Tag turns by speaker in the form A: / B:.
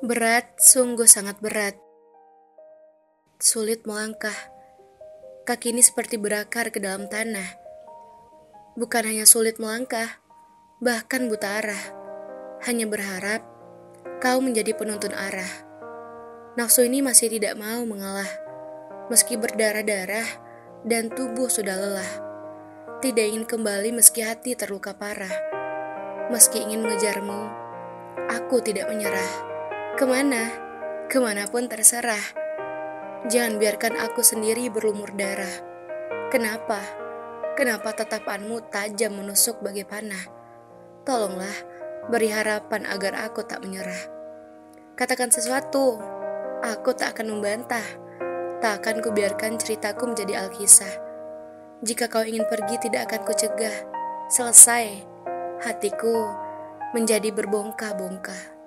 A: Berat, sungguh sangat berat. Sulit melangkah. Kaki ini seperti berakar ke dalam tanah. Bukan hanya sulit melangkah, bahkan buta arah. Hanya berharap kau menjadi penuntun arah. Nafsu ini masih tidak mau mengalah. Meski berdarah-darah dan tubuh sudah lelah. Tidak ingin kembali meski hati terluka parah. Meski ingin mengejarmu, aku tidak menyerah. Ke mana? Ke mana pun terserah. Jangan biarkan aku sendiri berlumur darah. Kenapa? Kenapa tatapanmu tajam menusuk bagai panah? Tolonglah, beri harapan agar aku tak menyerah. Katakan sesuatu, aku tak akan membantah. Tak akan kubiarkan ceritaku menjadi alkisah. Jika kau ingin pergi tidak akan kucegah. Selesai, hatiku menjadi berbongkah-bongkah.